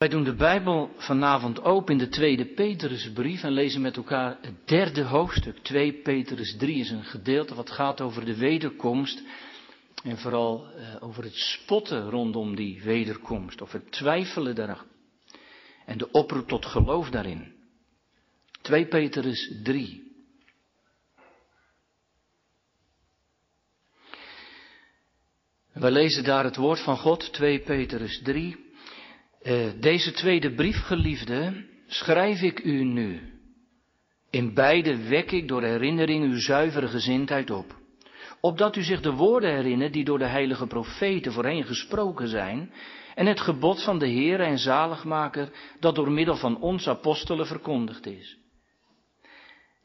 Wij doen de Bijbel vanavond open in de tweede Petrusbrief en lezen met elkaar het derde hoofdstuk. 2 Petrus 3 is een gedeelte wat gaat over de wederkomst en vooral uh, over het spotten rondom die wederkomst, of het twijfelen daaraan en de oproep tot geloof daarin. 2 Petrus 3. Wij lezen daar het woord van God, 2 Petrus 3. Uh, deze tweede brief, geliefde, schrijf ik u nu. In beide wek ik door herinnering uw zuivere gezindheid op. Opdat u zich de woorden herinnert die door de heilige profeten voorheen gesproken zijn, en het gebod van de Heere en Zaligmaker dat door middel van ons apostelen verkondigd is.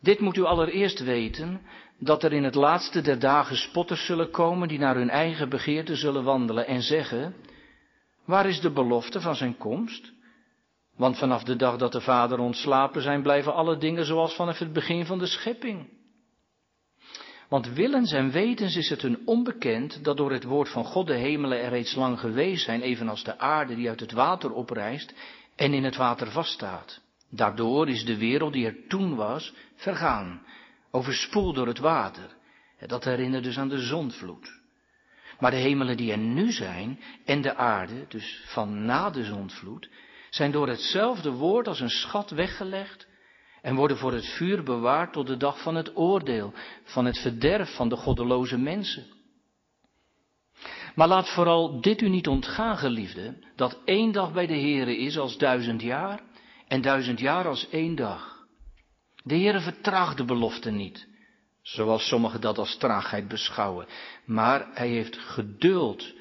Dit moet u allereerst weten, dat er in het laatste der dagen spotters zullen komen die naar hun eigen begeerte zullen wandelen en zeggen, Waar is de belofte van zijn komst? Want vanaf de dag dat de Vader ontslapen zijn, blijven alle dingen zoals vanaf het begin van de schepping. Want willens en wetens is het hun onbekend dat door het woord van God de hemelen er reeds lang geweest zijn, evenals de aarde die uit het water oprijst en in het water vaststaat. Daardoor is de wereld die er toen was, vergaan, overspoeld door het water. Dat herinnert dus aan de zondvloed. Maar de hemelen die er nu zijn en de aarde, dus van na de zondvloed, zijn door hetzelfde woord als een schat weggelegd en worden voor het vuur bewaard tot de dag van het oordeel, van het verderf van de goddeloze mensen. Maar laat vooral dit u niet ontgaan, geliefde, dat één dag bij de Heere is als duizend jaar en duizend jaar als één dag. De Heere vertraagt de belofte niet, zoals sommigen dat als traagheid beschouwen. Maar hij heeft geduld.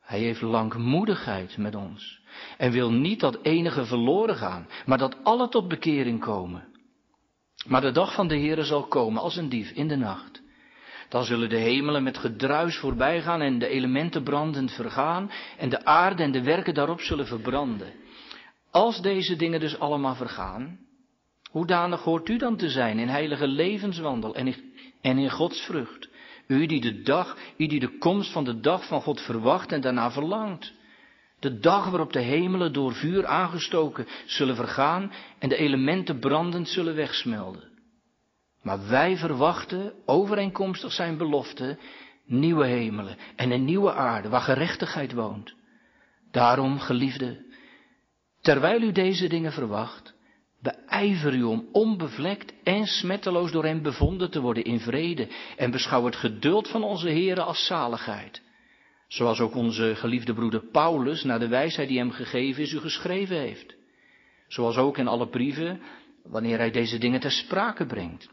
Hij heeft langmoedigheid met ons. En wil niet dat enige verloren gaan, maar dat alle tot bekering komen. Maar de dag van de Heere zal komen als een dief in de nacht. Dan zullen de hemelen met gedruis voorbij gaan en de elementen brandend vergaan en de aarde en de werken daarop zullen verbranden. Als deze dingen dus allemaal vergaan, hoedanig hoort u dan te zijn in heilige levenswandel en en in Gods vrucht. U die de dag, u die de komst van de dag van God verwacht en daarna verlangt. De dag waarop de hemelen door vuur aangestoken zullen vergaan en de elementen brandend zullen wegsmelden. Maar wij verwachten, overeenkomstig zijn belofte, nieuwe hemelen en een nieuwe aarde waar gerechtigheid woont. Daarom, geliefde, terwijl u deze dingen verwacht, Beijver u om onbevlekt en smetteloos door hem bevonden te worden in vrede en beschouw het geduld van onze Heere als zaligheid. Zoals ook onze geliefde broeder Paulus naar de wijsheid die hem gegeven is u geschreven heeft. Zoals ook in alle brieven wanneer hij deze dingen ter sprake brengt.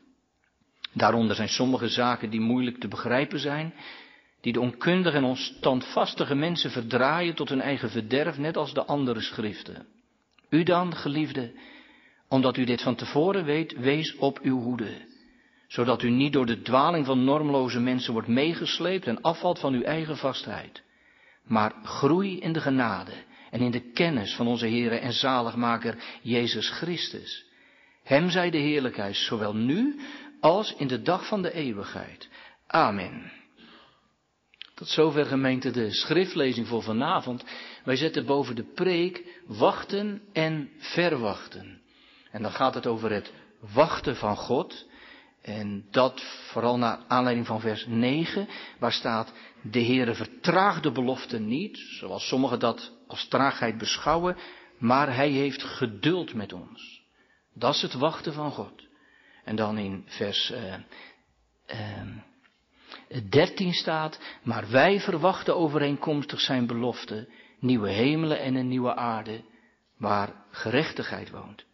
Daaronder zijn sommige zaken die moeilijk te begrijpen zijn, die de onkundige en onstandvastige mensen verdraaien tot hun eigen verderf, net als de andere schriften. U dan, geliefde, omdat u dit van tevoren weet, wees op uw hoede. Zodat u niet door de dwaling van normloze mensen wordt meegesleept en afvalt van uw eigen vastheid. Maar groei in de genade en in de kennis van onze Heere en zaligmaker Jezus Christus. Hem zij de heerlijkheid, zowel nu als in de dag van de eeuwigheid. Amen. Tot zover gemeente de schriftlezing voor vanavond. Wij zetten boven de preek wachten en verwachten. En dan gaat het over het wachten van God. En dat vooral naar aanleiding van vers 9, waar staat, de Heere vertraagt de belofte niet, zoals sommigen dat als traagheid beschouwen, maar Hij heeft geduld met ons. Dat is het wachten van God. En dan in vers uh, uh, 13 staat, maar wij verwachten overeenkomstig Zijn belofte nieuwe hemelen en een nieuwe aarde, waar gerechtigheid woont.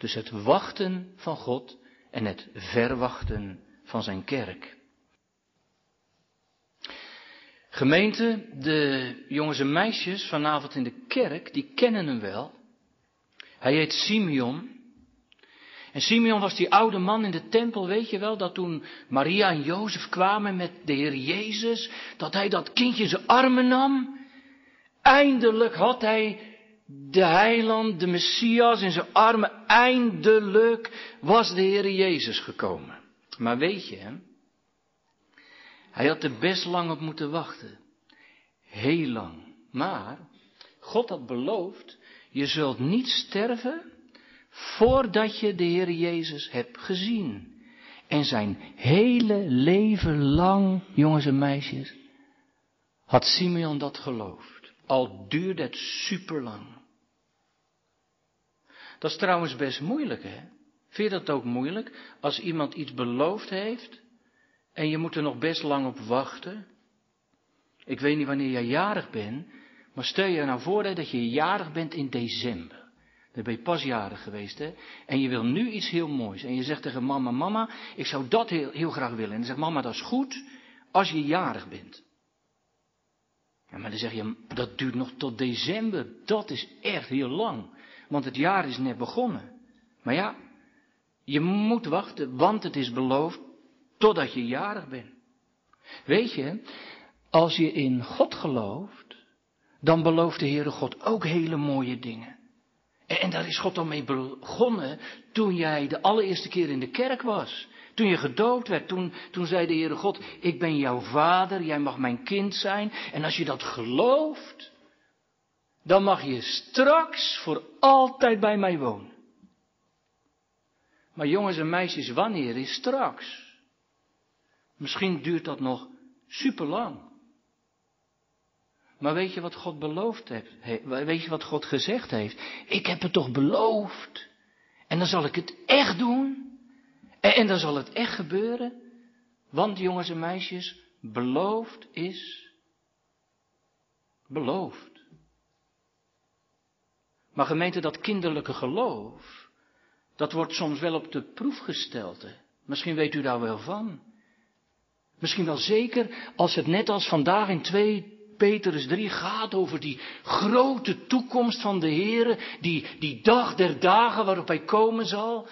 Dus het wachten van God en het verwachten van zijn kerk. Gemeente, de jongens en meisjes vanavond in de kerk, die kennen hem wel. Hij heet Simeon. En Simeon was die oude man in de tempel, weet je wel, dat toen Maria en Jozef kwamen met de Heer Jezus, dat hij dat kindje in zijn armen nam. Eindelijk had hij de heiland, de Messias in zijn armen, eindelijk was de Heer Jezus gekomen. Maar weet je, hè? hij had er best lang op moeten wachten. Heel lang. Maar God had beloofd, Je zult niet sterven voordat je de Heer Jezus hebt gezien. En zijn hele leven lang, jongens en meisjes, had Simeon dat geloofd. Al duurde het superlang. Dat is trouwens best moeilijk, hè? Vind je dat ook moeilijk? Als iemand iets beloofd heeft en je moet er nog best lang op wachten. Ik weet niet wanneer jij jarig bent, maar stel je nou voor dat je jarig bent in december. Dan ben je pas jarig geweest, hè? En je wil nu iets heel moois. En je zegt tegen mama, mama, ik zou dat heel, heel graag willen. En dan zegt mama, dat is goed als je jarig bent. Ja, maar dan zeg je, dat duurt nog tot december. Dat is echt heel lang. Want het jaar is net begonnen. Maar ja, je moet wachten, want het is beloofd totdat je jarig bent. Weet je, als je in God gelooft, dan belooft de Heere God ook hele mooie dingen. En daar is God al mee begonnen toen jij de allereerste keer in de kerk was. Toen je gedoopt werd, toen, toen zei de Heere God, ik ben jouw vader, jij mag mijn kind zijn. En als je dat gelooft, dan mag je straks voor altijd bij mij wonen. Maar jongens en meisjes, wanneer is straks? Misschien duurt dat nog super lang. Maar weet je wat God beloofd heeft? Weet je wat God gezegd heeft? Ik heb het toch beloofd. En dan zal ik het echt doen. En, en dan zal het echt gebeuren. Want jongens en meisjes, beloofd is beloofd. Maar gemeente, dat kinderlijke geloof, dat wordt soms wel op de proef gesteld. Hè? Misschien weet u daar wel van. Misschien wel zeker als het net als vandaag in 2 Petrus 3 gaat over die grote toekomst van de Heer, die, die dag der dagen waarop hij komen zal,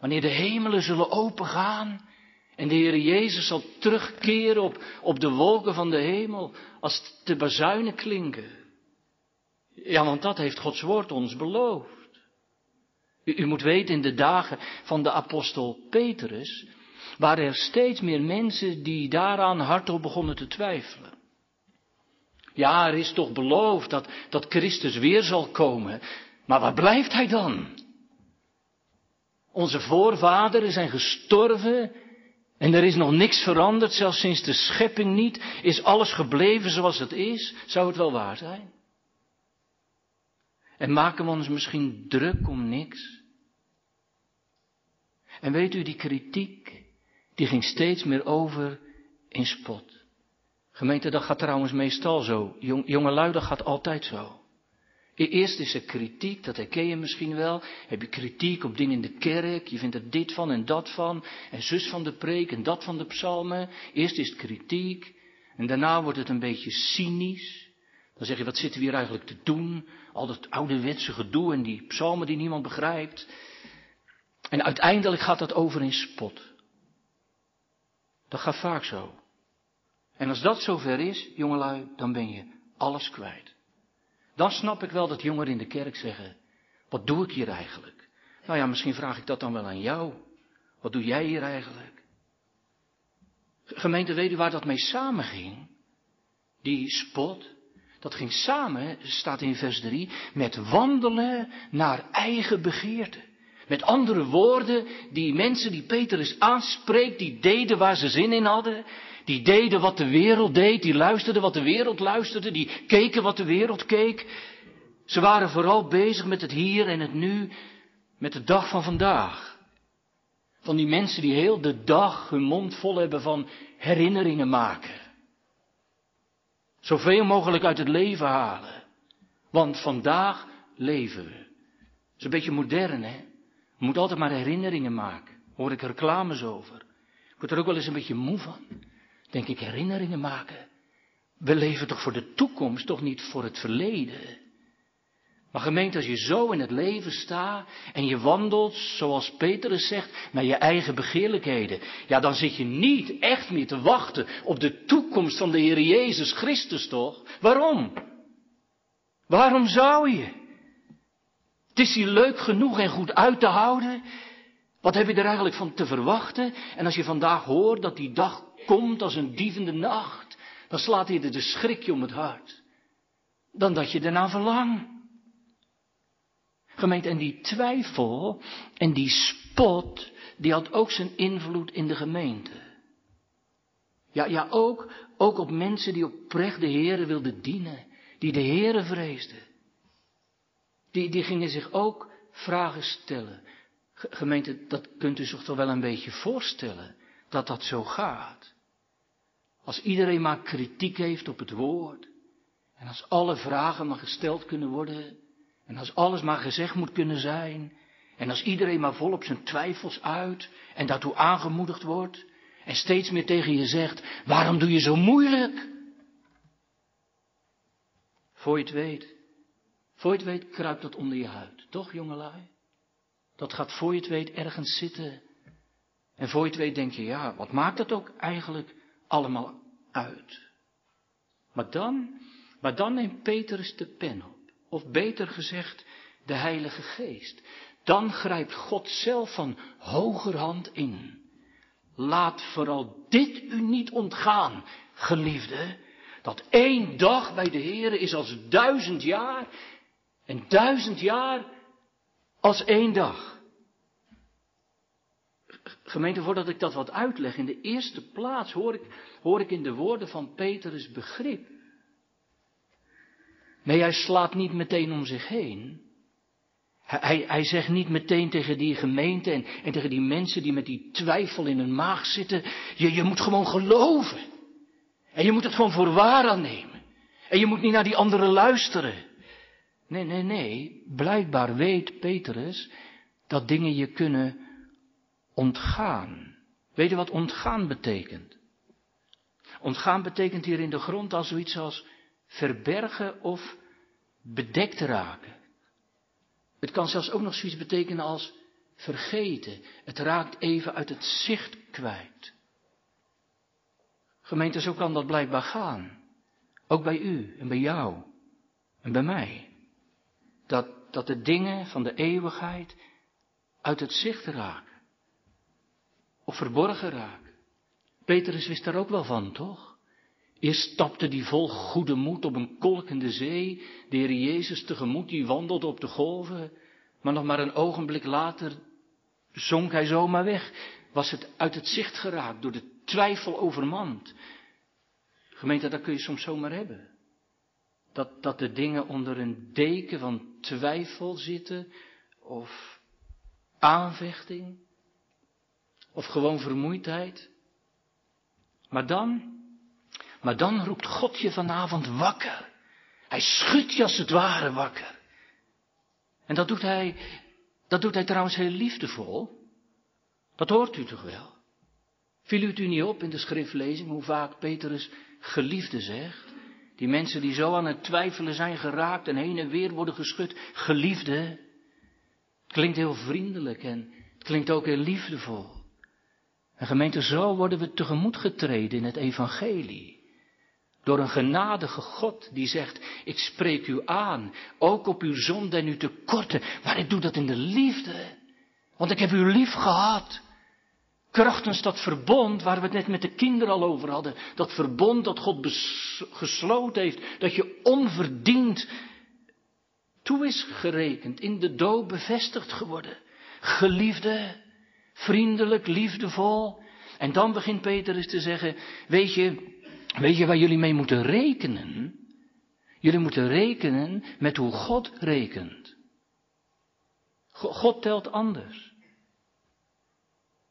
wanneer de hemelen zullen opengaan en de Heer Jezus zal terugkeren op, op de wolken van de hemel als de bazuinen klinken. Ja, want dat heeft Gods woord ons beloofd. U, u moet weten, in de dagen van de apostel Petrus waren er steeds meer mensen die daaraan hardop begonnen te twijfelen. Ja, er is toch beloofd dat, dat Christus weer zal komen. Maar waar blijft hij dan? Onze voorvaderen zijn gestorven en er is nog niks veranderd, zelfs sinds de schepping niet. Is alles gebleven zoals het is? Zou het wel waar zijn? En maken we ons misschien druk om niks? En weet u, die kritiek, die ging steeds meer over in spot. Gemeente, dat gaat trouwens meestal zo. Jong, jongelui, dat gaat altijd zo. Eerst is er kritiek, dat herken je misschien wel. Heb je kritiek op dingen in de kerk, je vindt er dit van en dat van, en zus van de preek en dat van de psalmen. Eerst is het kritiek, en daarna wordt het een beetje cynisch. Dan zeg je, wat zitten we hier eigenlijk te doen? Al dat ouderwetse gedoe en die psalmen die niemand begrijpt. En uiteindelijk gaat dat over in spot. Dat gaat vaak zo. En als dat zover is, jongelui, dan ben je alles kwijt. Dan snap ik wel dat jongeren in de kerk zeggen, wat doe ik hier eigenlijk? Nou ja, misschien vraag ik dat dan wel aan jou. Wat doe jij hier eigenlijk? Gemeente, weet u waar dat mee samenging? Die spot, dat ging samen, staat in vers 3, met wandelen naar eigen begeerte. Met andere woorden, die mensen die Petrus aanspreekt, die deden waar ze zin in hadden, die deden wat de wereld deed, die luisterden wat de wereld luisterde, die keken wat de wereld keek. Ze waren vooral bezig met het hier en het nu, met de dag van vandaag. Van die mensen die heel de dag hun mond vol hebben van herinneringen maken. Zoveel mogelijk uit het leven halen. Want vandaag leven we. Dat is een beetje modern, hè? We moeten altijd maar herinneringen maken. Hoor ik reclames over. Ik word er ook wel eens een beetje moe van denk ik, herinneringen maken. We leven toch voor de toekomst, toch niet voor het verleden. Maar gemeente, als je zo in het leven staat en je wandelt, zoals Petrus zegt, naar je eigen begeerlijkheden, ja, dan zit je niet echt meer te wachten op de toekomst van de Heer Jezus Christus, toch? Waarom? Waarom zou je? Het is hier leuk genoeg en goed uit te houden. Wat heb je er eigenlijk van te verwachten? En als je vandaag hoort dat die dag komt als een dievende nacht, dan slaat hij er de schrikje om het hart. Dan dat je ernaar verlangt. Gemeente, en die twijfel en die spot, die had ook zijn invloed in de gemeente. Ja, ja, ook, ook op mensen die oprecht de Heeren wilden dienen, die de Heeren vreesden. Die, die gingen zich ook vragen stellen. Gemeente, dat kunt u zich toch wel een beetje voorstellen, dat dat zo gaat. Als iedereen maar kritiek heeft op het woord, en als alle vragen maar gesteld kunnen worden, en als alles maar gezegd moet kunnen zijn, en als iedereen maar volop zijn twijfels uit en daartoe aangemoedigd wordt, en steeds meer tegen je zegt, waarom doe je zo moeilijk? Voor je het weet, voor je het weet kruipt dat onder je huid, toch jongelui? Dat gaat voor je het weet ergens zitten. En voor je het weet denk je, ja, wat maakt dat ook eigenlijk allemaal uit? Maar dan, maar dan neemt Petrus de pen op. Of beter gezegd, de Heilige Geest. Dan grijpt God zelf van hogerhand in. Laat vooral dit u niet ontgaan, geliefde, dat één dag bij de Heer is als duizend jaar en duizend jaar als één dag. Gemeente, voordat ik dat wat uitleg, in de eerste plaats hoor ik, hoor ik in de woorden van Petrus begrip. Nee, hij slaat niet meteen om zich heen. Hij, hij, zegt niet meteen tegen die gemeente en, en, tegen die mensen die met die twijfel in hun maag zitten, je, je moet gewoon geloven. En je moet het gewoon voor waar aannemen. En je moet niet naar die anderen luisteren. Nee, nee, nee. Blijkbaar weet Petrus dat dingen je kunnen ontgaan. Weet je wat ontgaan betekent? Ontgaan betekent hier in de grond als zoiets als verbergen of bedekt raken. Het kan zelfs ook nog zoiets betekenen als vergeten. Het raakt even uit het zicht kwijt. Gemeente, zo kan dat blijkbaar gaan. Ook bij u en bij jou en bij mij. Dat, dat de dingen van de eeuwigheid uit het zicht raken. Of verborgen raken. Petrus wist daar ook wel van, toch? Eerst stapte die vol goede moed op een kolkende zee, de Heer Jezus tegemoet, die wandelde op de golven, maar nog maar een ogenblik later zonk hij zomaar weg, was het uit het zicht geraakt, door de twijfel overmand. Gemeente, dat kun je soms zomaar hebben. Dat, dat de dingen onder een deken van twijfel zitten, of aanvechting, of gewoon vermoeidheid. Maar dan, maar dan roept God je vanavond wakker. Hij schudt je als het ware wakker. En dat doet hij, dat doet hij trouwens heel liefdevol. Dat hoort u toch wel? Viel u het u niet op in de schriftlezing hoe vaak Petrus geliefde zegt? Die mensen die zo aan het twijfelen zijn geraakt en heen en weer worden geschud. Geliefde. Klinkt heel vriendelijk en het klinkt ook heel liefdevol. En gemeente, zo worden we tegemoet getreden in het evangelie. Door een genadige God die zegt, ik spreek u aan, ook op uw zonde en uw tekorten, maar ik doe dat in de liefde. Want ik heb u lief gehad. Krachtens dat verbond waar we het net met de kinderen al over hadden. Dat verbond dat God gesloten heeft. Dat je onverdiend toe is gerekend. In de dood bevestigd geworden. Geliefde, vriendelijk, liefdevol. En dan begint Petrus te zeggen, weet je, weet je waar jullie mee moeten rekenen? Jullie moeten rekenen met hoe God rekent. God telt anders.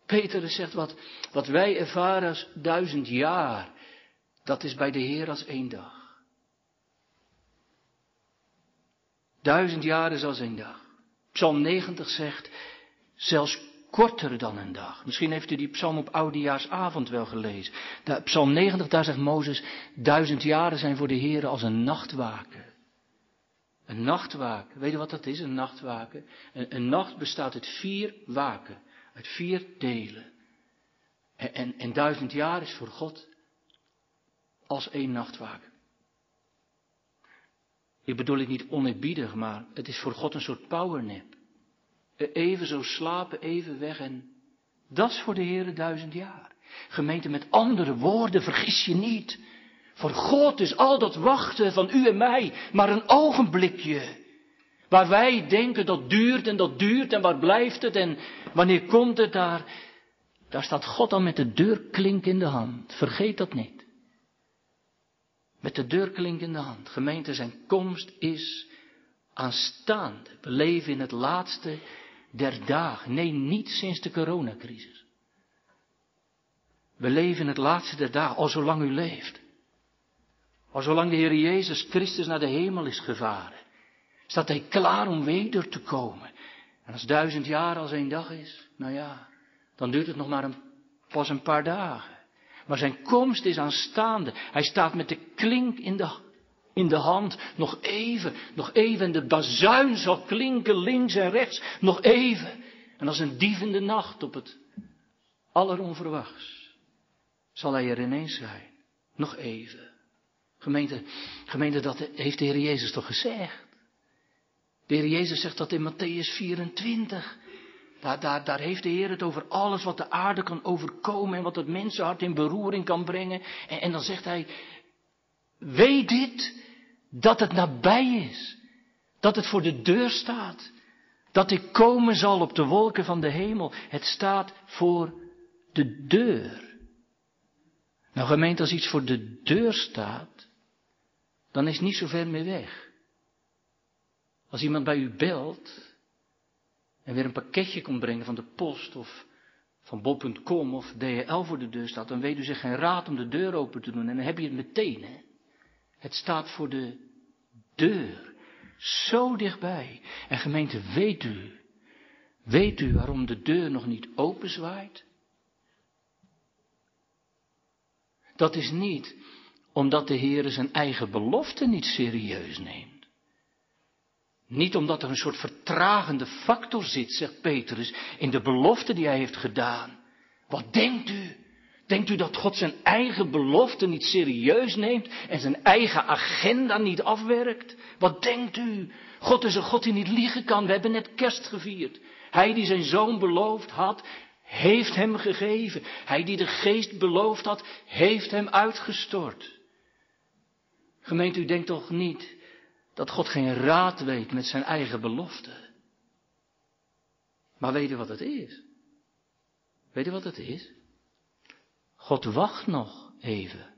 Peter zegt wat, wat wij ervaren als duizend jaar, dat is bij de Heer als één dag. Duizend jaar is als één dag. Psalm 90 zegt, zelfs korter dan een dag. Misschien heeft u die psalm op oudejaarsavond wel gelezen. Psalm 90, daar zegt Mozes, duizend jaren zijn voor de Heer als een nachtwaken. Een nachtwaken, weet je wat dat is, een nachtwaken? Een, een nacht bestaat uit vier waken. Uit vier delen. En, en, en duizend jaar is voor God als één nachtwaken. Ik bedoel het niet oneerbiedig, maar het is voor God een soort powernap. Even zo slapen, even weg en dat is voor de Heer duizend jaar. Gemeente met andere woorden, vergis je niet. Voor God is al dat wachten van u en mij maar een ogenblikje. Waar wij denken dat duurt en dat duurt en waar blijft het en wanneer komt het daar, daar staat God al met de deurklink in de hand. Vergeet dat niet. Met de deurklink in de hand. Gemeente, zijn komst is aanstaande. We leven in het laatste der dagen. Nee, niet sinds de coronacrisis. We leven het laatste der dagen, al zolang u leeft. Al zolang de Heer Jezus Christus naar de hemel is gevaren, staat Hij klaar om weder te komen. En als duizend jaar als één dag is, nou ja, dan duurt het nog maar een, pas een paar dagen. Maar zijn komst is aanstaande. Hij staat met de klink in de, in de hand. Nog even, nog even. En de bazuin zal klinken links en rechts. Nog even. En als een dief in de nacht op het alleronverwachts zal hij er ineens zijn. Nog even. Gemeente, gemeente, dat heeft de Heer Jezus toch gezegd? De Heer Jezus zegt dat in Matthäus 24. Daar, daar, daar heeft de Heer het over alles wat de aarde kan overkomen en wat het mensenhart in beroering kan brengen. En, en dan zegt hij, weet dit, dat het nabij is. Dat het voor de deur staat. Dat ik komen zal op de wolken van de hemel. Het staat voor de deur. Nou gemeente, als iets voor de deur staat, dan is niet zo ver meer weg. Als iemand bij u belt en weer een pakketje komt brengen van de post of van Bob.com of DHL voor de deur staat, dan weet u zich geen raad om de deur open te doen en dan heb je het meteen. Hè? Het staat voor de deur, zo dichtbij. En gemeente, weet u, weet u waarom de deur nog niet openzwaait? Dat is niet omdat de Heer zijn eigen belofte niet serieus neemt. Niet omdat er een soort vertragende factor zit, zegt Petrus, in de belofte die hij heeft gedaan. Wat denkt u? Denkt u dat God zijn eigen belofte niet serieus neemt en zijn eigen agenda niet afwerkt? Wat denkt u? God is een God die niet liegen kan. We hebben net kerst gevierd. Hij die zijn zoon beloofd had, heeft hem gegeven. Hij die de geest beloofd had, heeft hem uitgestort. Gemeente, u denkt toch niet dat God geen raad weet met zijn eigen belofte. Maar weet u wat het is? Weet u wat het is? God wacht nog even.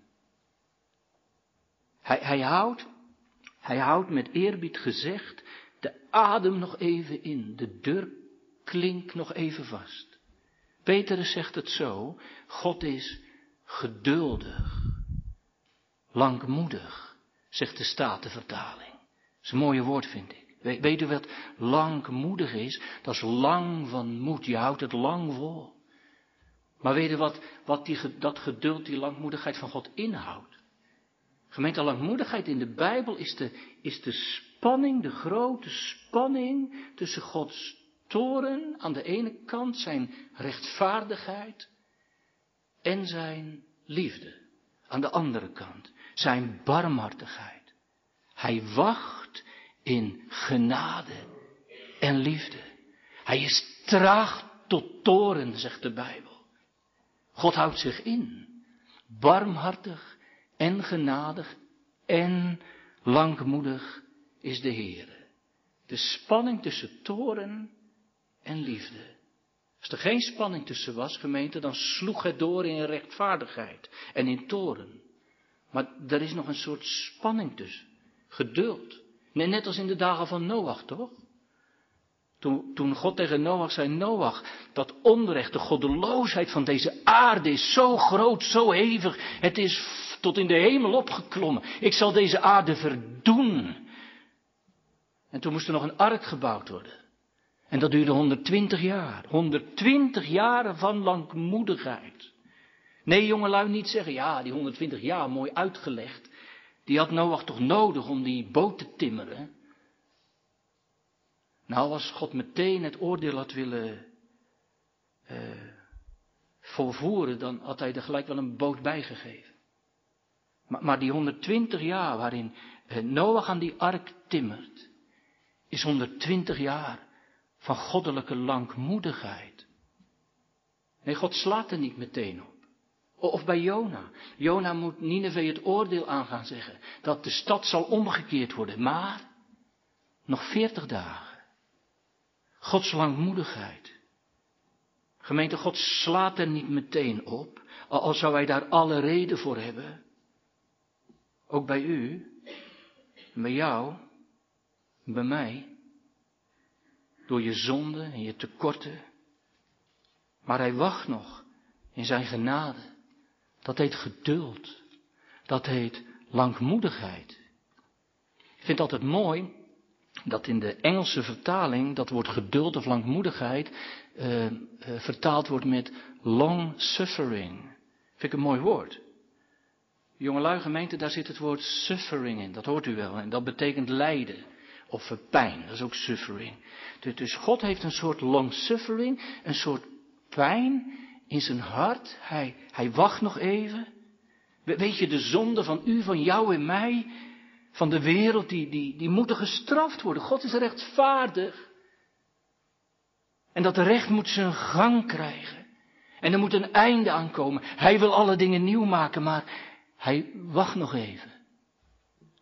Hij, hij houdt, hij houdt met eerbied gezegd de adem nog even in, de deur klinkt nog even vast. Petrus zegt het zo, God is geduldig, langmoedig, zegt de Statenvertaling. Dat is een mooie woord, vind ik. Weet, u wat langmoedig is? Dat is lang van moed. Je houdt het lang vol. Maar weet u wat, wat die, dat geduld, die langmoedigheid van God inhoudt? Gemeente langmoedigheid in de Bijbel is de, is de spanning, de grote spanning tussen Gods toren aan de ene kant, zijn rechtvaardigheid en zijn liefde aan de andere kant, zijn barmhartigheid. Hij wacht in genade en liefde. Hij is traag tot toren, zegt de Bijbel. God houdt zich in, barmhartig en genadig en langmoedig is de Heer. De spanning tussen toren en liefde. Als er geen spanning tussen was, gemeente, dan sloeg het door in rechtvaardigheid en in toren. Maar er is nog een soort spanning tussen. Geduld. Net als in de dagen van Noach, toch? Toen, toen God tegen Noach zei, Noach, dat onrecht, de goddeloosheid van deze aarde is zo groot, zo hevig. Het is tot in de hemel opgeklommen. Ik zal deze aarde verdoen. En toen moest er nog een ark gebouwd worden. En dat duurde 120 jaar. 120 jaren van langmoedigheid. Nee, jongelui, niet zeggen, ja, die 120 jaar, mooi uitgelegd. Die had Noach toch nodig om die boot te timmeren. Nou, als God meteen het oordeel had willen uh, volvoeren, dan had hij er gelijk wel een boot bijgegeven. Maar, maar die 120 jaar waarin uh, Noach aan die ark timmert, is 120 jaar van goddelijke langmoedigheid. Nee, God slaat er niet meteen op. Of bij Jona. Jona moet Nineveh het oordeel aan gaan zeggen. Dat de stad zal omgekeerd worden. Maar Nog veertig dagen. Gods langmoedigheid. Gemeente, God slaat er niet meteen op, al zou hij daar alle reden voor hebben. Ook bij u, bij jou, bij mij. Door je zonde en je tekorten. Maar hij wacht nog in zijn genade. Dat heet geduld. Dat heet langmoedigheid. Ik vind het altijd mooi dat in de Engelse vertaling dat woord geduld of langmoedigheid uh, vertaald wordt met long suffering. Vind ik een mooi woord. Jongelui gemeente, daar zit het woord suffering in. Dat hoort u wel. En dat betekent lijden. Of pijn. Dat is ook suffering. Dus God heeft een soort long suffering. Een soort pijn in zijn hart. Hij, hij wacht nog even. Weet je, de zonde van u, van jou en mij, van de wereld, die, die, die moeten gestraft worden. God is rechtvaardig. En dat recht moet zijn gang krijgen. En er moet een einde aankomen. Hij wil alle dingen nieuw maken, maar hij wacht nog even.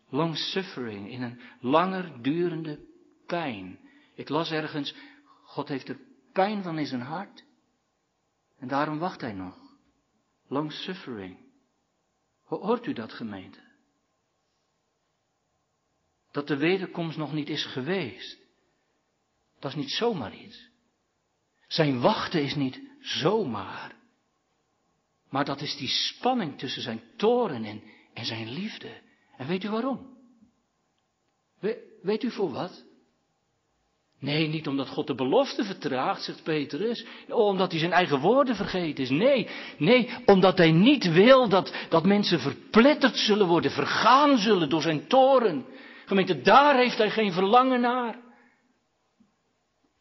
Long suffering, in een langer durende pijn. Ik las ergens, God heeft er pijn van in zijn hart. En daarom wacht hij nog. Long suffering. Hoort u dat gemeente? Dat de wederkomst nog niet is geweest. Dat is niet zomaar iets. Zijn wachten is niet zomaar. Maar dat is die spanning tussen zijn toren en, zijn liefde. En weet u waarom? weet u voor wat? Nee, niet omdat God de belofte vertraagt, zegt Petrus. Omdat hij zijn eigen woorden vergeten is. Nee, nee, omdat hij niet wil dat, dat mensen verpletterd zullen worden, vergaan zullen door zijn toren. Gemeente, daar heeft hij geen verlangen naar.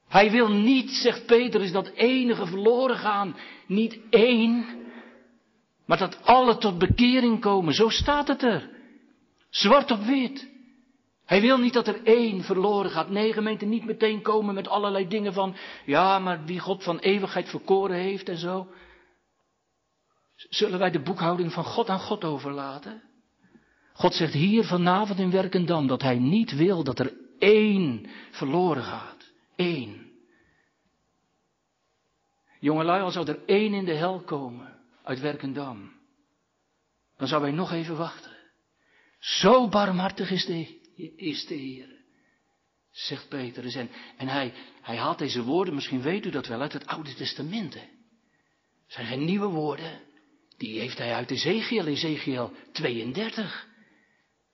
Hij wil niet, zegt Petrus, dat enige verloren gaan. Niet één, maar dat alle tot bekering komen. Zo staat het er. Zwart op wit. Hij wil niet dat er één verloren gaat. Nee, gemeente, niet meteen komen met allerlei dingen van, ja, maar wie God van eeuwigheid verkoren heeft en zo. Zullen wij de boekhouding van God aan God overlaten? God zegt hier vanavond in Werkendam dat hij niet wil dat er één verloren gaat. Eén. Jongelui, al zou er één in de hel komen uit Werkendam, dan zou hij nog even wachten. Zo barmhartig is de is de Heer. Zegt Petrus. En, en hij, hij haalt deze woorden, misschien weet u dat wel, uit het Oude Testament. Het zijn geen nieuwe woorden. Die heeft hij uit Ezekiel, Ezekiel 32.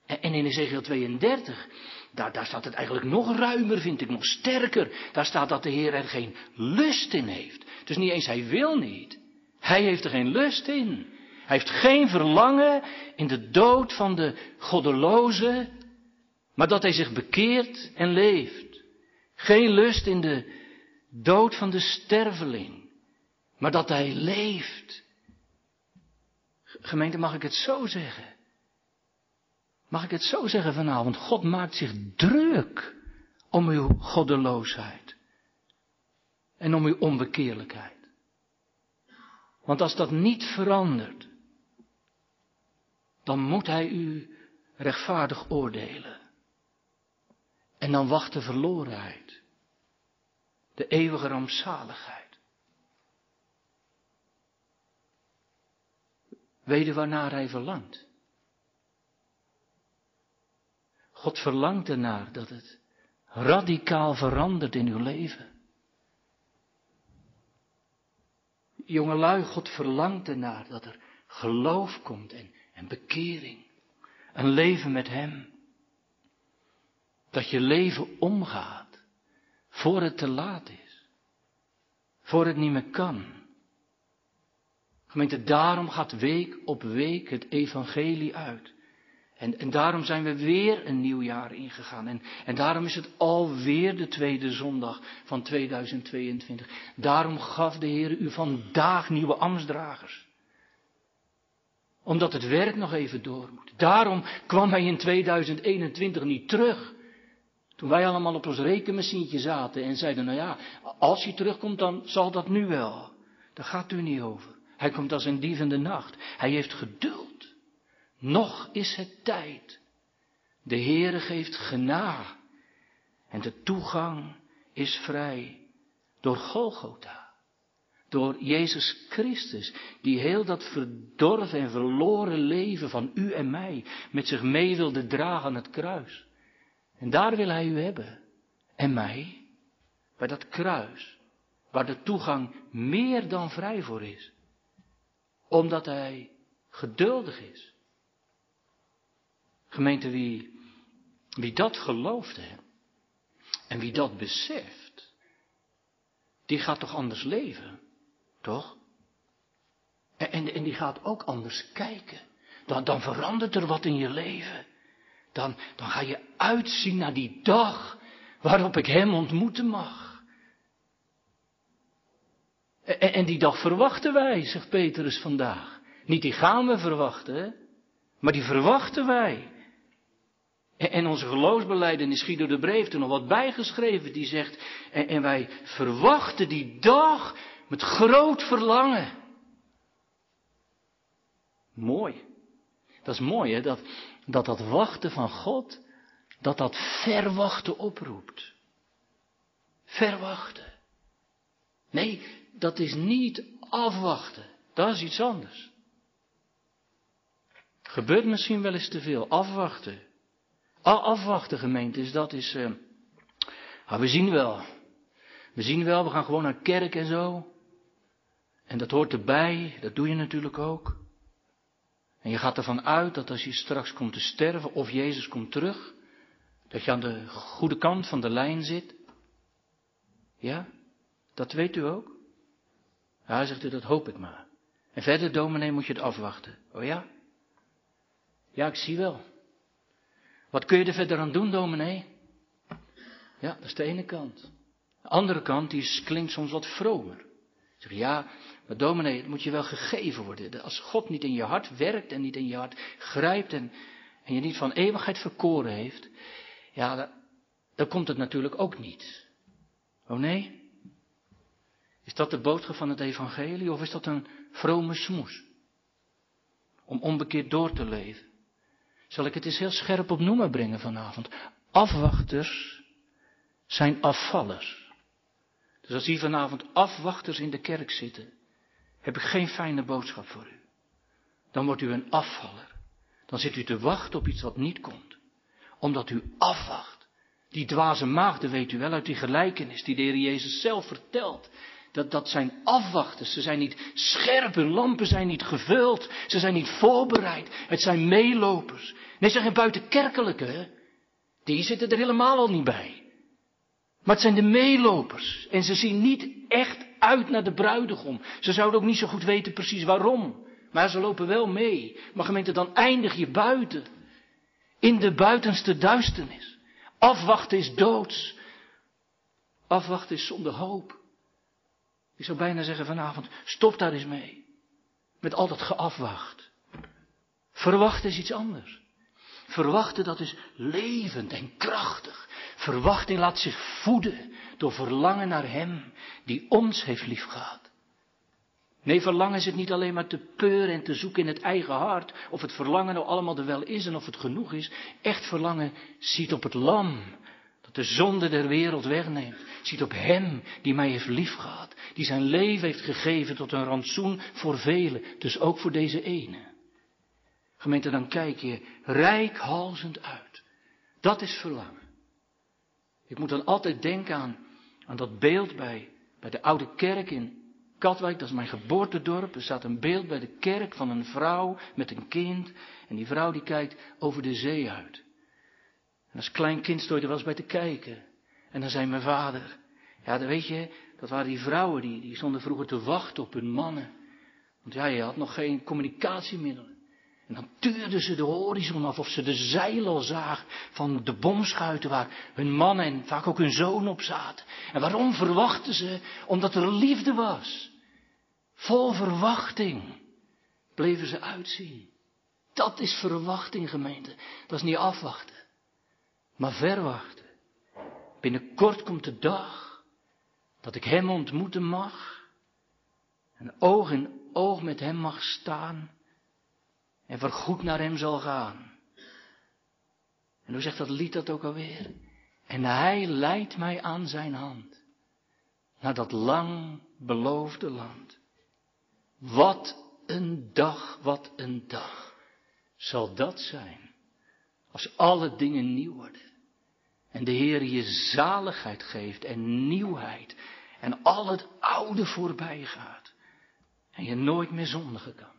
En, in Ezekiel 32, daar, daar staat het eigenlijk nog ruimer, vind ik, nog sterker. Daar staat dat de Heer er geen lust in heeft. Dus niet eens hij wil niet. Hij heeft er geen lust in. Hij heeft geen verlangen in de dood van de goddeloze, maar dat hij zich bekeert en leeft. Geen lust in de dood van de sterveling, maar dat hij leeft. Gemeente, mag ik het zo zeggen? Mag ik het zo zeggen vanavond? God maakt zich druk om uw goddeloosheid en om uw onbekeerlijkheid. Want als dat niet verandert, dan moet hij u rechtvaardig oordelen. En dan wacht de verlorenheid. De eeuwige rampzaligheid. Weet je waarnaar hij verlangt? God verlangt ernaar dat het radicaal verandert in uw leven. Jongelui, God verlangt ernaar dat er geloof komt en, en bekering. Een leven met Hem. Dat je leven omgaat voor het te laat is. Voor het niet meer kan. Gemeente, daarom gaat week op week het evangelie uit. En, en daarom zijn we weer een nieuw jaar ingegaan. En, en daarom is het alweer de tweede zondag van 2022. Daarom gaf de Heer u vandaag nieuwe ambtsdragers. Omdat het werk nog even door moet. Daarom kwam hij in 2021 niet terug. Toen wij allemaal op ons rekenmachientje zaten en zeiden, nou ja, als hij terugkomt, dan zal dat nu wel. Daar gaat u niet over. Hij komt als een dief in de nacht. Hij heeft geduld. Nog is het tijd. De Heere geeft gena. En de toegang is vrij door Golgotha. Door Jezus Christus, die heel dat verdorven en verloren leven van u en mij met zich mee wilde dragen aan het kruis. En daar wil Hij u hebben. En mij, bij dat kruis, waar de toegang meer dan vrij voor is. Omdat Hij geduldig is. Gemeente, wie, wie dat gelooft hè, en wie dat beseft, die gaat toch anders leven, toch? En, en, en die gaat ook anders kijken. Dan, dan verandert er wat in je leven. Dan, dan ga je uitzien naar die dag waarop ik Hem ontmoeten mag. En, en die dag verwachten wij, zegt Petrus vandaag. Niet die gaan we verwachten, maar die verwachten wij. En onze geloofsbeleidenis Guido de Breef er nog wat bijgeschreven. Die zegt, en, wij verwachten die dag met groot verlangen. Mooi. Dat is mooi hè, dat dat, dat wachten van God, dat dat verwachten oproept. Verwachten. Nee, dat is niet afwachten. Dat is iets anders. Gebeurt misschien wel eens te veel. Afwachten. Afwachten gemeentes, dat is, uh, we zien wel. We zien wel, we gaan gewoon naar kerk en zo. En dat hoort erbij, dat doe je natuurlijk ook. En je gaat ervan uit dat als je straks komt te sterven of Jezus komt terug, dat je aan de goede kant van de lijn zit. Ja, dat weet u ook. Ja, zegt u, dat hoop ik maar. En verder, dominee, moet je het afwachten. Oh ja? Ja, ik zie wel. Wat kun je er verder aan doen, dominee? Ja, dat is de ene kant. De andere kant, die klinkt soms wat vromer. Zeg, ja, maar dominee, het moet je wel gegeven worden. Als God niet in je hart werkt en niet in je hart grijpt en, en je niet van eeuwigheid verkoren heeft, ja, dan, dan komt het natuurlijk ook niet. Oh nee? Is dat de boodschap van het evangelie of is dat een vrome smoes? Om onbekeerd door te leven. Zal ik het eens heel scherp op noemen brengen vanavond? Afwachters zijn afvallers. Dus als hier vanavond afwachters in de kerk zitten, heb ik geen fijne boodschap voor u. Dan wordt u een afvaller. Dan zit u te wachten op iets wat niet komt. Omdat u afwacht. Die dwaze maagden weet u wel uit die gelijkenis die de Heer Jezus zelf vertelt. Dat, dat zijn afwachters. Ze zijn niet scherp, hun lampen zijn niet gevuld. Ze zijn niet voorbereid. Het zijn meelopers. Nee, ze zijn buitenkerkelijke. Die zitten er helemaal al niet bij. Maar het zijn de meelopers. En ze zien niet echt uit naar de bruidegom. Ze zouden ook niet zo goed weten precies waarom. Maar ze lopen wel mee. Maar gemeente, dan eindig je buiten. In de buitenste duisternis. Afwachten is doods. Afwachten is zonder hoop. Ik zou bijna zeggen vanavond, stop daar eens mee. Met al dat geafwacht. Verwachten is iets anders. Verwachten dat is levend en krachtig. Verwachting laat zich voeden door verlangen naar Hem die ons heeft liefgehad. Nee, verlangen is het niet alleen maar te peuren en te zoeken in het eigen hart, of het verlangen nou allemaal er wel is en of het genoeg is. Echt verlangen ziet op het lam, de zonde der wereld wegneemt. Ziet op Hem die mij heeft liefgehad, die zijn leven heeft gegeven tot een rantsoen voor velen, dus ook voor deze ene. Gemeente, dan kijk je rijkhalzend uit. Dat is verlangen. Ik moet dan altijd denken aan, aan dat beeld bij, bij de oude kerk in Katwijk, dat is mijn geboortedorp. Er staat een beeld bij de kerk van een vrouw met een kind. En die vrouw die kijkt over de zee uit. En als klein kind stond er wel eens bij te kijken. En dan zei mijn vader, ja, dan weet je, dat waren die vrouwen die, die stonden vroeger te wachten op hun mannen. Want ja, je had nog geen communicatiemiddelen. En dan tuurden ze de horizon af of ze de zeilen al zagen van de bomschuiten waar hun mannen en vaak ook hun zoon op zaten. En waarom verwachten ze? Omdat er liefde was. Vol verwachting bleven ze uitzien. Dat is verwachting, gemeente. Dat is niet afwachten, maar verwachten. Binnenkort komt de dag dat ik Hem ontmoeten mag. En oog in oog met Hem mag staan en vergoed naar hem zal gaan. En hoe zegt dat lied dat ook alweer? En hij leidt mij aan zijn hand naar dat lang beloofde land. Wat een dag, wat een dag zal dat zijn. Als alle dingen nieuw worden. En de Heer je zaligheid geeft en nieuwheid. En al het oude voorbij gaat. En je nooit meer zondigen kan.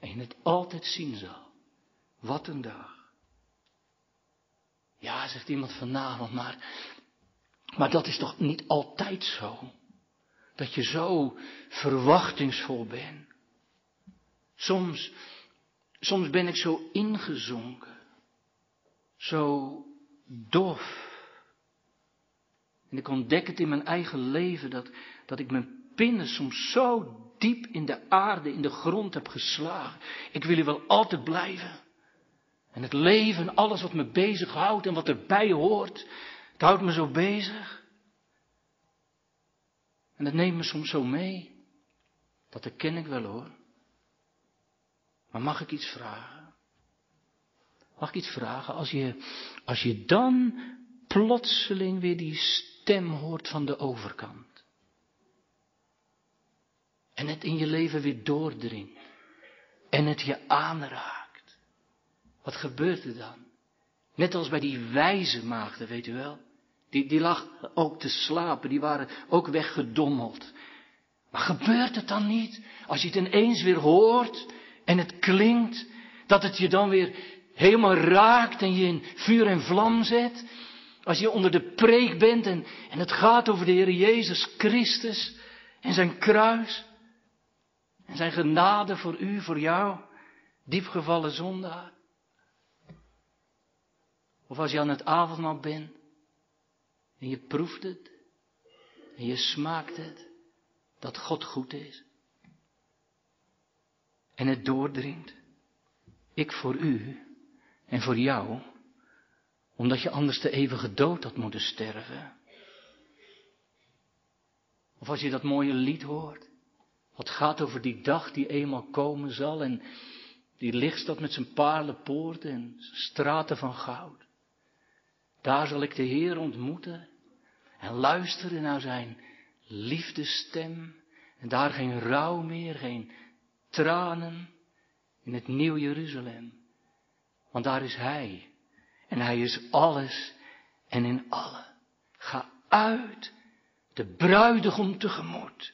En je het altijd zien zal. Wat een dag. Ja, zegt iemand vanavond, maar, maar dat is toch niet altijd zo? Dat je zo verwachtingsvol bent. Soms, soms ben ik zo ingezonken. Zo dof. En ik ontdek het in mijn eigen leven dat, dat ik mijn pinnen soms zo diep in de aarde, in de grond heb geslagen. Ik wil u wel altijd blijven. En het leven, alles wat me bezighoudt en wat erbij hoort, het houdt me zo bezig. En het neemt me soms zo mee. Dat herken ik wel hoor. Maar mag ik iets vragen? Mag ik iets vragen? Als je, als je dan plotseling weer die stem hoort van de overkant. En het in je leven weer doordringt. En het je aanraakt. Wat gebeurt er dan? Net als bij die wijze maagden, weet u wel. Die, die lag ook te slapen, die waren ook weggedommeld. Maar gebeurt het dan niet, als je het ineens weer hoort en het klinkt, dat het je dan weer helemaal raakt en je in vuur en vlam zet? Als je onder de preek bent en, en het gaat over de Heer Jezus Christus en zijn kruis en zijn genade voor u, voor jou, diepgevallen zondaar. Of als je aan het avondmaal bent en je proeft het. En je smaakt het. Dat God goed is. En het doordringt. Ik voor u en voor jou. Omdat je anders de eeuwige dood had moeten sterven. Of als je dat mooie lied hoort. Wat gaat over die dag die eenmaal komen zal. En die licht staat met zijn paarlenpoorten en straten van goud. Daar zal ik de Heer ontmoeten en luisteren naar zijn liefdestem. En daar geen rouw meer, geen tranen in het nieuw Jeruzalem. Want daar is Hij. En Hij is alles en in alle. Ga uit de bruidegom tegemoet.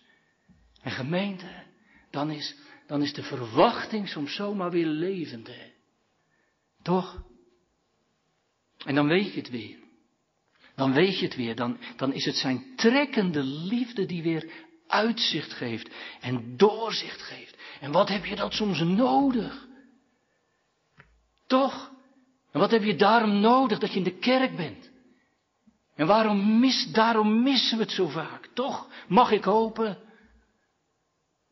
En gemeente, dan is, dan is de verwachting soms zomaar weer levend. Hè? Toch? En dan weet je het weer. Dan weet je het weer. Dan, dan is het zijn trekkende liefde die weer uitzicht geeft en doorzicht geeft. En wat heb je dat soms nodig? Toch? En wat heb je daarom nodig dat je in de kerk bent? En waarom mis, daarom missen we het zo vaak? Toch? Mag ik hopen?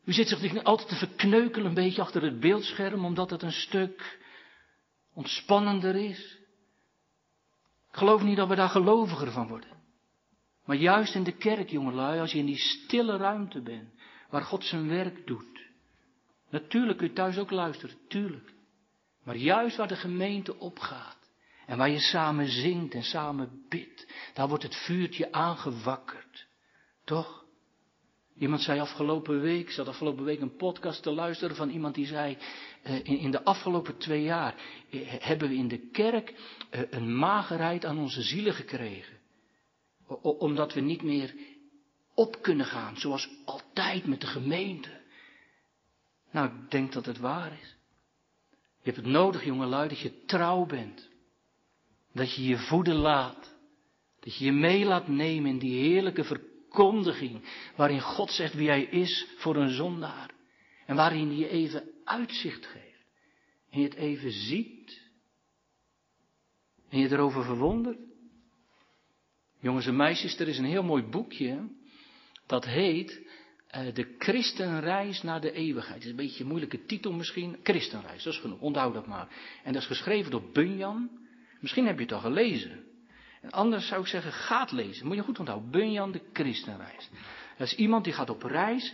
U zit zich altijd te verkneukelen een beetje achter het beeldscherm, omdat het een stuk ontspannender is. Ik geloof niet dat we daar geloviger van worden. Maar juist in de kerk, jongelui, als je in die stille ruimte bent, waar God zijn werk doet. Natuurlijk kun je thuis ook luisteren, tuurlijk. Maar juist waar de gemeente opgaat en waar je samen zingt en samen bidt, daar wordt het vuurtje aangewakkerd. Toch? Iemand zei afgelopen week, zat afgelopen week een podcast te luisteren van iemand die zei, eh, in, de afgelopen twee jaar eh, hebben we in de kerk eh, een magerheid aan onze zielen gekregen. Omdat we niet meer op kunnen gaan, zoals altijd met de gemeente. Nou, ik denk dat het waar is. Je hebt het nodig, jongelui, dat je trouw bent. Dat je je voeden laat. Dat je je mee laat nemen in die heerlijke verkondiging. Waarin God zegt wie hij is voor een zondaar. En waarin hij je even uitzicht geeft. En je het even ziet. En je erover verwondert. Jongens en meisjes, er is een heel mooi boekje. Dat heet De Christenreis naar de eeuwigheid. Het is een beetje een moeilijke titel misschien. Christenreis, dat is genoeg. Onthoud dat maar. En dat is geschreven door Bunyan. Misschien heb je het al gelezen. En anders zou ik zeggen, ga het lezen. Moet je goed onthouden. Bunyan, de Christenreis. Dat is iemand die gaat op reis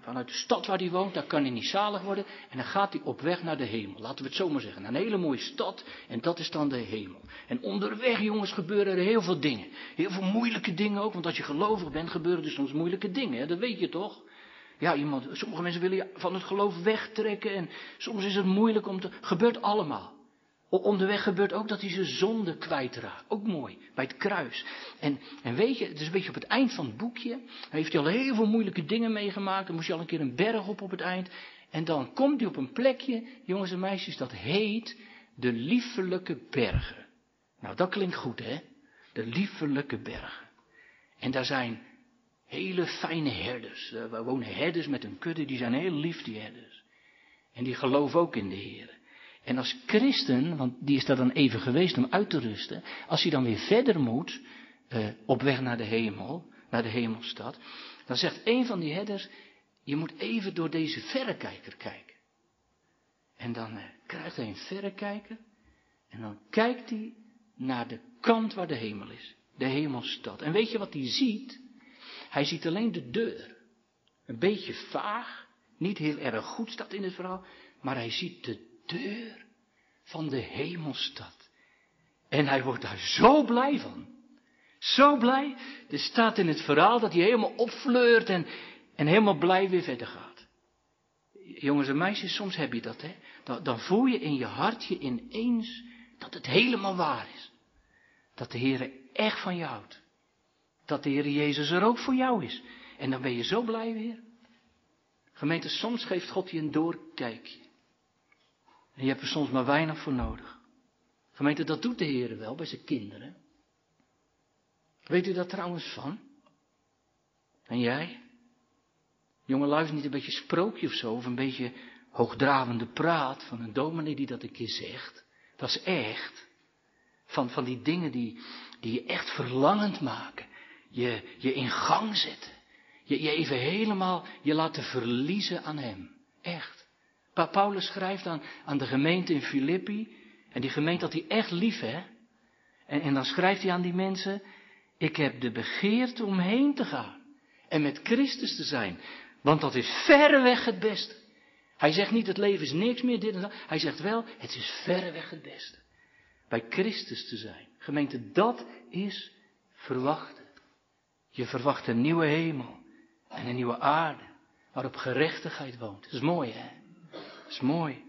vanuit de stad waar hij woont, daar kan hij niet zalig worden. En dan gaat hij op weg naar de hemel. Laten we het zo maar zeggen. Een hele mooie stad en dat is dan de hemel. En onderweg, jongens, gebeuren er heel veel dingen. Heel veel moeilijke dingen ook, want als je gelovig bent, gebeuren er soms moeilijke dingen. Dat weet je toch? Ja, iemand, sommige mensen willen je van het geloof wegtrekken en soms is het moeilijk om te. Gebeurt allemaal. Onderweg gebeurt ook dat hij zijn zonde kwijtraakt. Ook mooi, bij het kruis. En, en weet je, het is een beetje op het eind van het boekje. heeft hij al heel veel moeilijke dingen meegemaakt. Dan moest hij al een keer een berg op op het eind. En dan komt hij op een plekje, jongens en meisjes, dat heet de liefelijke bergen. Nou, dat klinkt goed, hè? De liefelijke bergen. En daar zijn hele fijne herders. Er wonen herders met een kudde, die zijn heel lief, die herders. En die geloven ook in de Heer. En als christen, want die is daar dan even geweest om uit te rusten, als hij dan weer verder moet, uh, op weg naar de hemel, naar de hemelstad, dan zegt een van die herders, je moet even door deze verrekijker kijken. En dan uh, krijgt hij een verrekijker en dan kijkt hij naar de kant waar de hemel is, de hemelstad. En weet je wat hij ziet? Hij ziet alleen de deur. Een beetje vaag, niet heel erg goed staat in het verhaal, maar hij ziet de deur van de hemelstad. En hij wordt daar zo blij van. Zo blij. Er staat in het verhaal dat hij helemaal opfleurt en, en helemaal blij weer verder gaat. Jongens en meisjes, soms heb je dat, hè. Dan, dan voel je in je hartje ineens dat het helemaal waar is. Dat de Heer echt van je houdt. Dat de Heer Jezus er ook voor jou is. En dan ben je zo blij weer. Gemeente, soms geeft God je een doorkijkje. En je hebt er soms maar weinig voor nodig. Gemeente, dat doet de Heer wel bij zijn kinderen. Weet u dat trouwens van? En jij? Jongen, luister niet een beetje sprookje of zo, of een beetje hoogdravende praat van een dominee die dat een keer zegt. Dat is echt. Van, van die dingen die, die je echt verlangend maken. Je, je in gang zetten. Je, je even helemaal je laten verliezen aan hem. Echt. Paulus schrijft aan, aan de gemeente in Filippi. En die gemeente had hij echt lief, hè? En, en dan schrijft hij aan die mensen: Ik heb de begeerte om heen te gaan. En met Christus te zijn. Want dat is verreweg het beste. Hij zegt niet: Het leven is niks meer, dit en dat. Hij zegt wel: Het is verreweg het beste. Bij Christus te zijn. Gemeente, dat is verwachten. Je verwacht een nieuwe hemel en een nieuwe aarde waarop gerechtigheid woont. Dat is mooi, hè? Dat is mooi.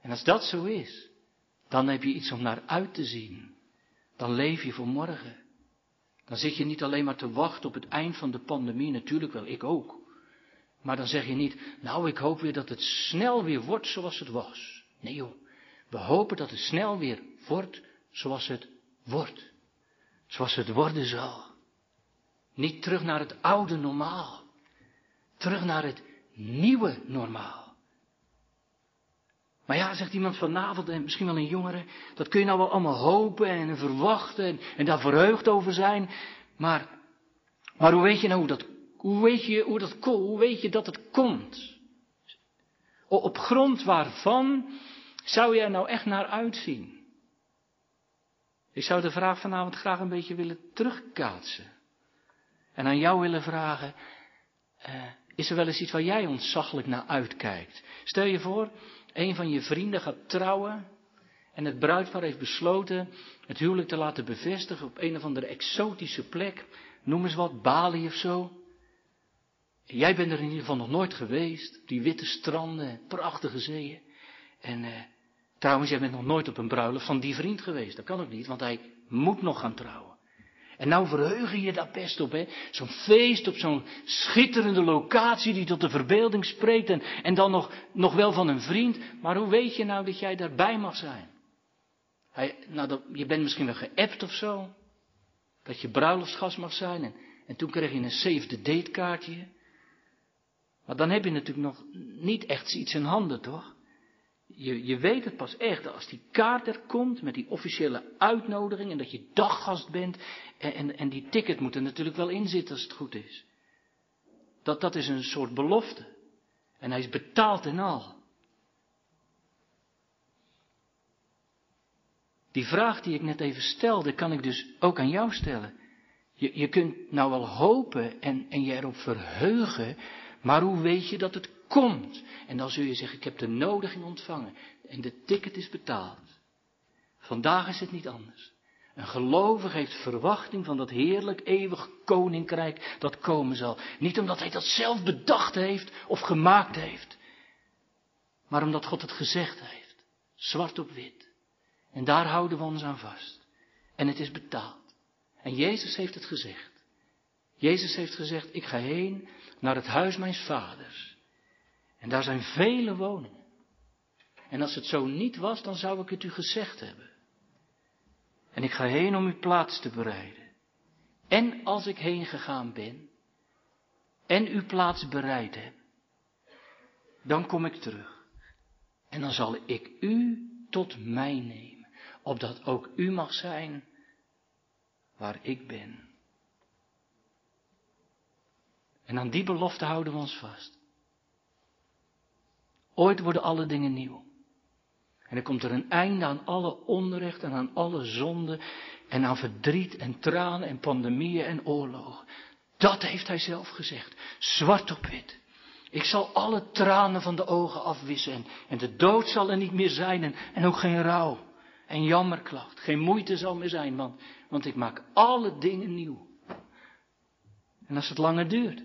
En als dat zo is, dan heb je iets om naar uit te zien. Dan leef je voor morgen. Dan zit je niet alleen maar te wachten op het eind van de pandemie, natuurlijk wel, ik ook. Maar dan zeg je niet, nou ik hoop weer dat het snel weer wordt zoals het was. Nee joh, we hopen dat het snel weer wordt zoals het wordt. Zoals het worden zal. Niet terug naar het oude normaal. Terug naar het nieuwe normaal. Maar ja, zegt iemand vanavond, en misschien wel een jongere, dat kun je nou wel allemaal hopen en verwachten en, daar verheugd over zijn. Maar, maar hoe weet je nou hoe dat, hoe weet je, hoe dat, hoe weet je dat het komt? Op grond waarvan zou er nou echt naar uitzien? Ik zou de vraag vanavond graag een beetje willen terugkaatsen. En aan jou willen vragen, uh, is er wel eens iets waar jij ontzaglijk naar uitkijkt? Stel je voor, een van je vrienden gaat trouwen en het bruidpaar heeft besloten het huwelijk te laten bevestigen op een of andere exotische plek, noem eens wat, Bali of zo. jij bent er in ieder geval nog nooit geweest, die witte stranden, prachtige zeeën. En eh, trouwens, jij bent nog nooit op een bruiloft van die vriend geweest. Dat kan ook niet, want hij moet nog gaan trouwen. En nou verheugen je daar best op, hè? Zo'n feest op zo'n schitterende locatie die tot de verbeelding spreekt en, en dan nog, nog wel van een vriend. Maar hoe weet je nou dat jij daarbij mag zijn? Hij, nou, dat, je bent misschien wel geappt of zo. Dat je bruiloftsgast mag zijn. En, en toen kreeg je een save the date kaartje. Maar dan heb je natuurlijk nog niet echt iets in handen, toch? Je, je weet het pas echt als die kaart er komt met die officiële uitnodiging en dat je daggast bent en, en, en die ticket moet er natuurlijk wel in zitten als het goed is. Dat, dat is een soort belofte. En hij is betaald en al. Die vraag die ik net even stelde, kan ik dus ook aan jou stellen. Je, je kunt nou wel hopen en, en je erop verheugen, Maar hoe weet je dat het komt? En dan zul je zeggen, ik heb de nodiging ontvangen en de ticket is betaald. Vandaag is het niet anders. Een gelovige heeft verwachting van dat heerlijk eeuwig koninkrijk dat komen zal. Niet omdat hij dat zelf bedacht heeft of gemaakt heeft, maar omdat God het gezegd heeft. Zwart op wit. En daar houden we ons aan vast. En het is betaald. En Jezus heeft het gezegd. Jezus heeft gezegd, ik ga heen naar het huis mijns vaders. En daar zijn vele woningen. En als het zo niet was, dan zou ik het u gezegd hebben. En ik ga heen om uw plaats te bereiden. En als ik heen gegaan ben en uw plaats bereid heb, dan kom ik terug. En dan zal ik u tot mij nemen, opdat ook u mag zijn waar ik ben. En aan die belofte houden we ons vast. Ooit worden alle dingen nieuw. En er komt er een einde aan alle onrecht en aan alle zonde en aan verdriet en tranen en pandemieën en oorlogen. Dat heeft hij zelf gezegd, zwart op wit. Ik zal alle tranen van de ogen afwissen en, de dood zal er niet meer zijn en, ook geen rouw en jammerklacht. Geen moeite zal meer zijn, want ik maak alle dingen nieuw. En als het langer duurt,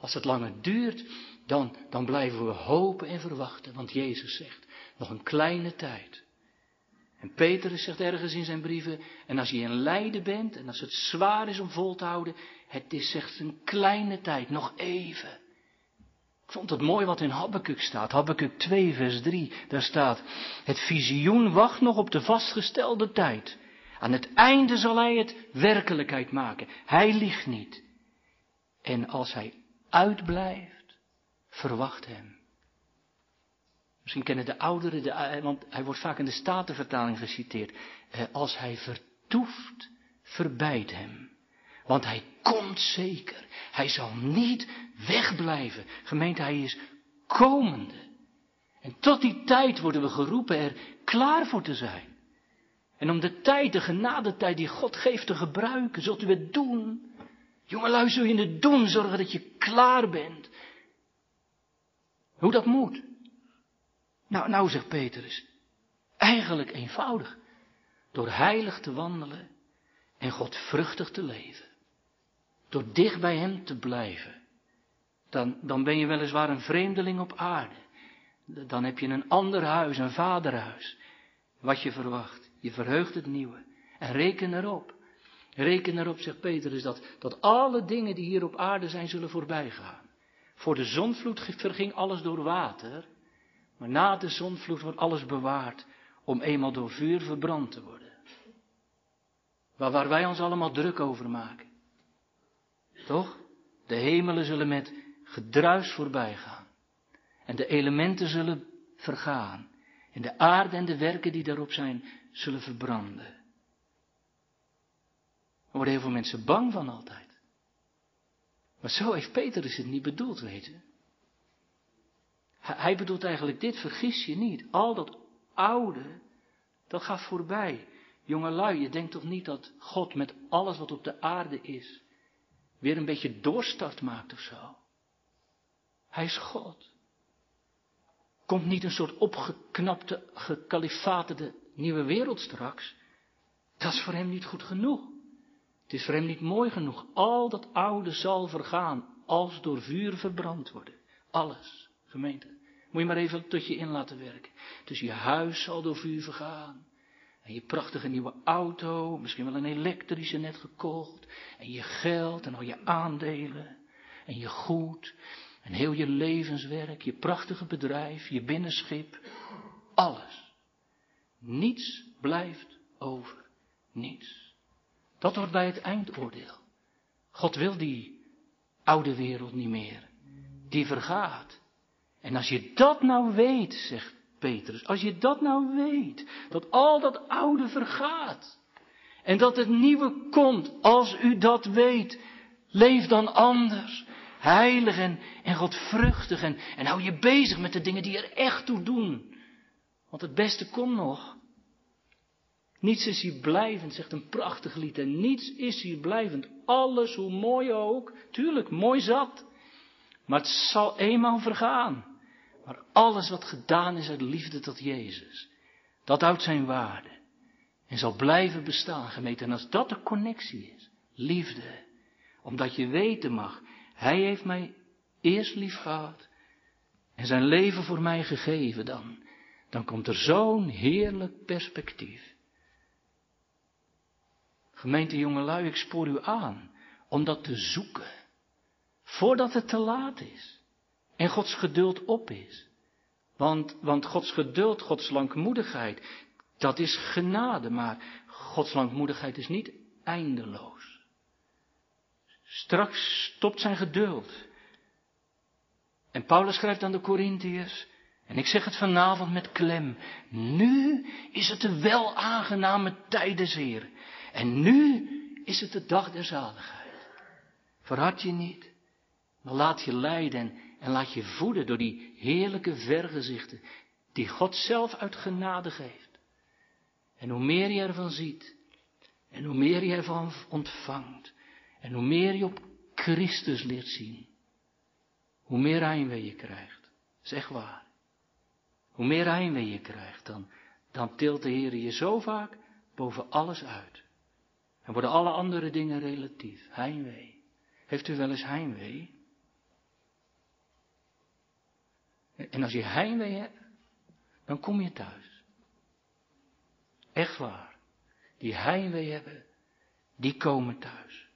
als het langer duurt, dan, dan blijven we hopen en verwachten, want Jezus zegt, nog een kleine tijd. En Petrus zegt ergens in zijn brieven, en als je in lijden bent, en als het zwaar is om vol te houden, het is slechts een kleine tijd, nog even. Ik vond het mooi wat in Habakkuk staat, Habakkuk 2 vers 3, daar staat, het visioen wacht nog op de vastgestelde tijd. Aan het einde zal hij het werkelijkheid maken. Hij liegt niet. En als hij uitblijft, verwacht hem. Misschien kennen de ouderen, de, eh, want hij wordt vaak in de Statenvertaling geciteerd. Eh, als hij vertoeft, verbijt hem. Want hij komt zeker. Hij zal niet wegblijven. Gemeente, hij is komende. En tot die tijd worden we geroepen er klaar voor te zijn. En om de tijd, de genadetijd die God geeft te gebruiken, zult u het doen. Jongelui, zul je in het doen zorgen dat je klaar bent. Hoe dat moet. Nou, nou zegt Petrus, eigenlijk eenvoudig. Door heilig te wandelen en God vruchtig te leven. Door dicht bij Hem te blijven. Dan, dan ben je weliswaar een vreemdeling op aarde. Dan heb je een ander huis, een vaderhuis. Wat je verwacht. Je verheugt het nieuwe. En reken erop. Reken erop, zegt Petrus, dat, dat alle dingen die hier op aarde zijn, zullen voorbij gaan. Voor de zonvloed verging alles door water. Maar na de zonvloed wordt alles bewaard om eenmaal door vuur verbrand te worden. Waar, waar wij ons allemaal druk over maken. Toch? De hemelen zullen met gedruis voorbij gaan. En de elementen zullen vergaan. En de aarde en de werken die daarop zijn, zullen verbranden. Er worden heel veel mensen bang van altijd. Maar zo heeft Petrus het niet bedoeld, weet je. Hij bedoelt eigenlijk dit, vergis je niet. Al dat oude, dat gaat voorbij. Jongelui, je denkt toch niet dat God met alles wat op de aarde is, weer een beetje doorstart maakt of zo? Hij is God. Komt niet een soort opgeknapte, gekalifaterde nieuwe wereld straks? Dat is voor hem niet goed genoeg. Het is voor hem niet mooi genoeg. Al dat oude zal vergaan, als door vuur verbrand worden. Alles, gemeente. Moet je maar even tot je in laten werken. Dus je huis zal door vuur vergaan. En je prachtige nieuwe auto, misschien wel een elektrische net gekocht. En je geld en al je aandelen. En je goed. En heel je levenswerk, je prachtige bedrijf, je binnenschip. Alles. Niets blijft over. Niets. Dat hoort bij het eindoordeel. God wil die oude wereld niet meer. Die vergaat. En als je dat nou weet, zegt Petrus, als je dat nou weet, dat al dat oude vergaat en dat het nieuwe komt, als u dat weet, leef dan anders, heilig en, en godvruchtig en, en hou je bezig met de dingen die er echt toe doen. Want het beste komt nog. Niets is hier blijvend, zegt een prachtig lied. En niets is hier blijvend. Alles, hoe mooi ook, tuurlijk, mooi zat. Maar het zal eenmaal vergaan. Maar alles wat gedaan is uit liefde tot Jezus, dat houdt zijn waarde. En zal blijven bestaan, gemeente. En als dat de connectie is, liefde, omdat je weten mag, Hij heeft mij eerst lief gehad en zijn leven voor mij gegeven dan, dan komt er zo'n heerlijk perspectief. Gemeente jongelui, ik spoor u aan om dat te zoeken, voordat het te laat is en Gods geduld op is. Want, want Gods geduld, Gods langmoedigheid, dat is genade, maar Gods langmoedigheid is niet eindeloos. Straks stopt zijn geduld. En Paulus schrijft aan de Corinthiërs, en ik zeg het vanavond met klem, nu is het de wel aangename tijden zeer. En nu is het de dag der zaligheid. Verhard je niet, maar laat je leiden en laat je voeden door die heerlijke vergezichten die God zelf uit genade geeft. En hoe meer je ervan ziet, en hoe meer je ervan ontvangt, en hoe meer je op Christus leert zien, hoe meer heimwee je krijgt. Zeg waar. Hoe meer heimwee je krijgt, dan, dan tilt de Heer je zo vaak boven alles uit. En worden alle andere dingen relatief. Heimwee. Heeft u wel eens heimwee? En als je heimwee hebt, dan kom je thuis. Echt waar. Die heimwee hebben, die komen thuis.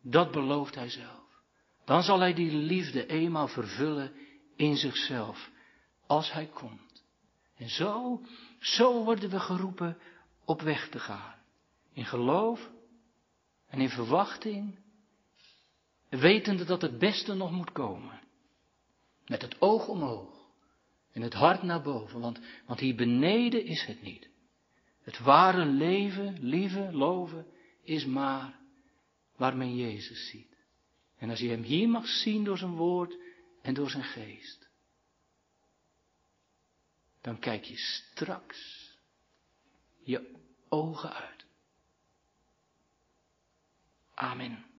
Dat belooft hij zelf. Dan zal hij die liefde eenmaal vervullen in zichzelf, als hij komt. En zo, zo worden we geroepen op weg te gaan. In geloof en in verwachting, wetende dat het beste nog moet komen. Met het oog omhoog en het hart naar boven, want, want hier beneden is het niet. Het ware leven, lieve, loven, is maar waar men Jezus ziet. En als je hem hier mag zien door zijn woord en door zijn geest, dan kijk je straks je ogen uit. Amen.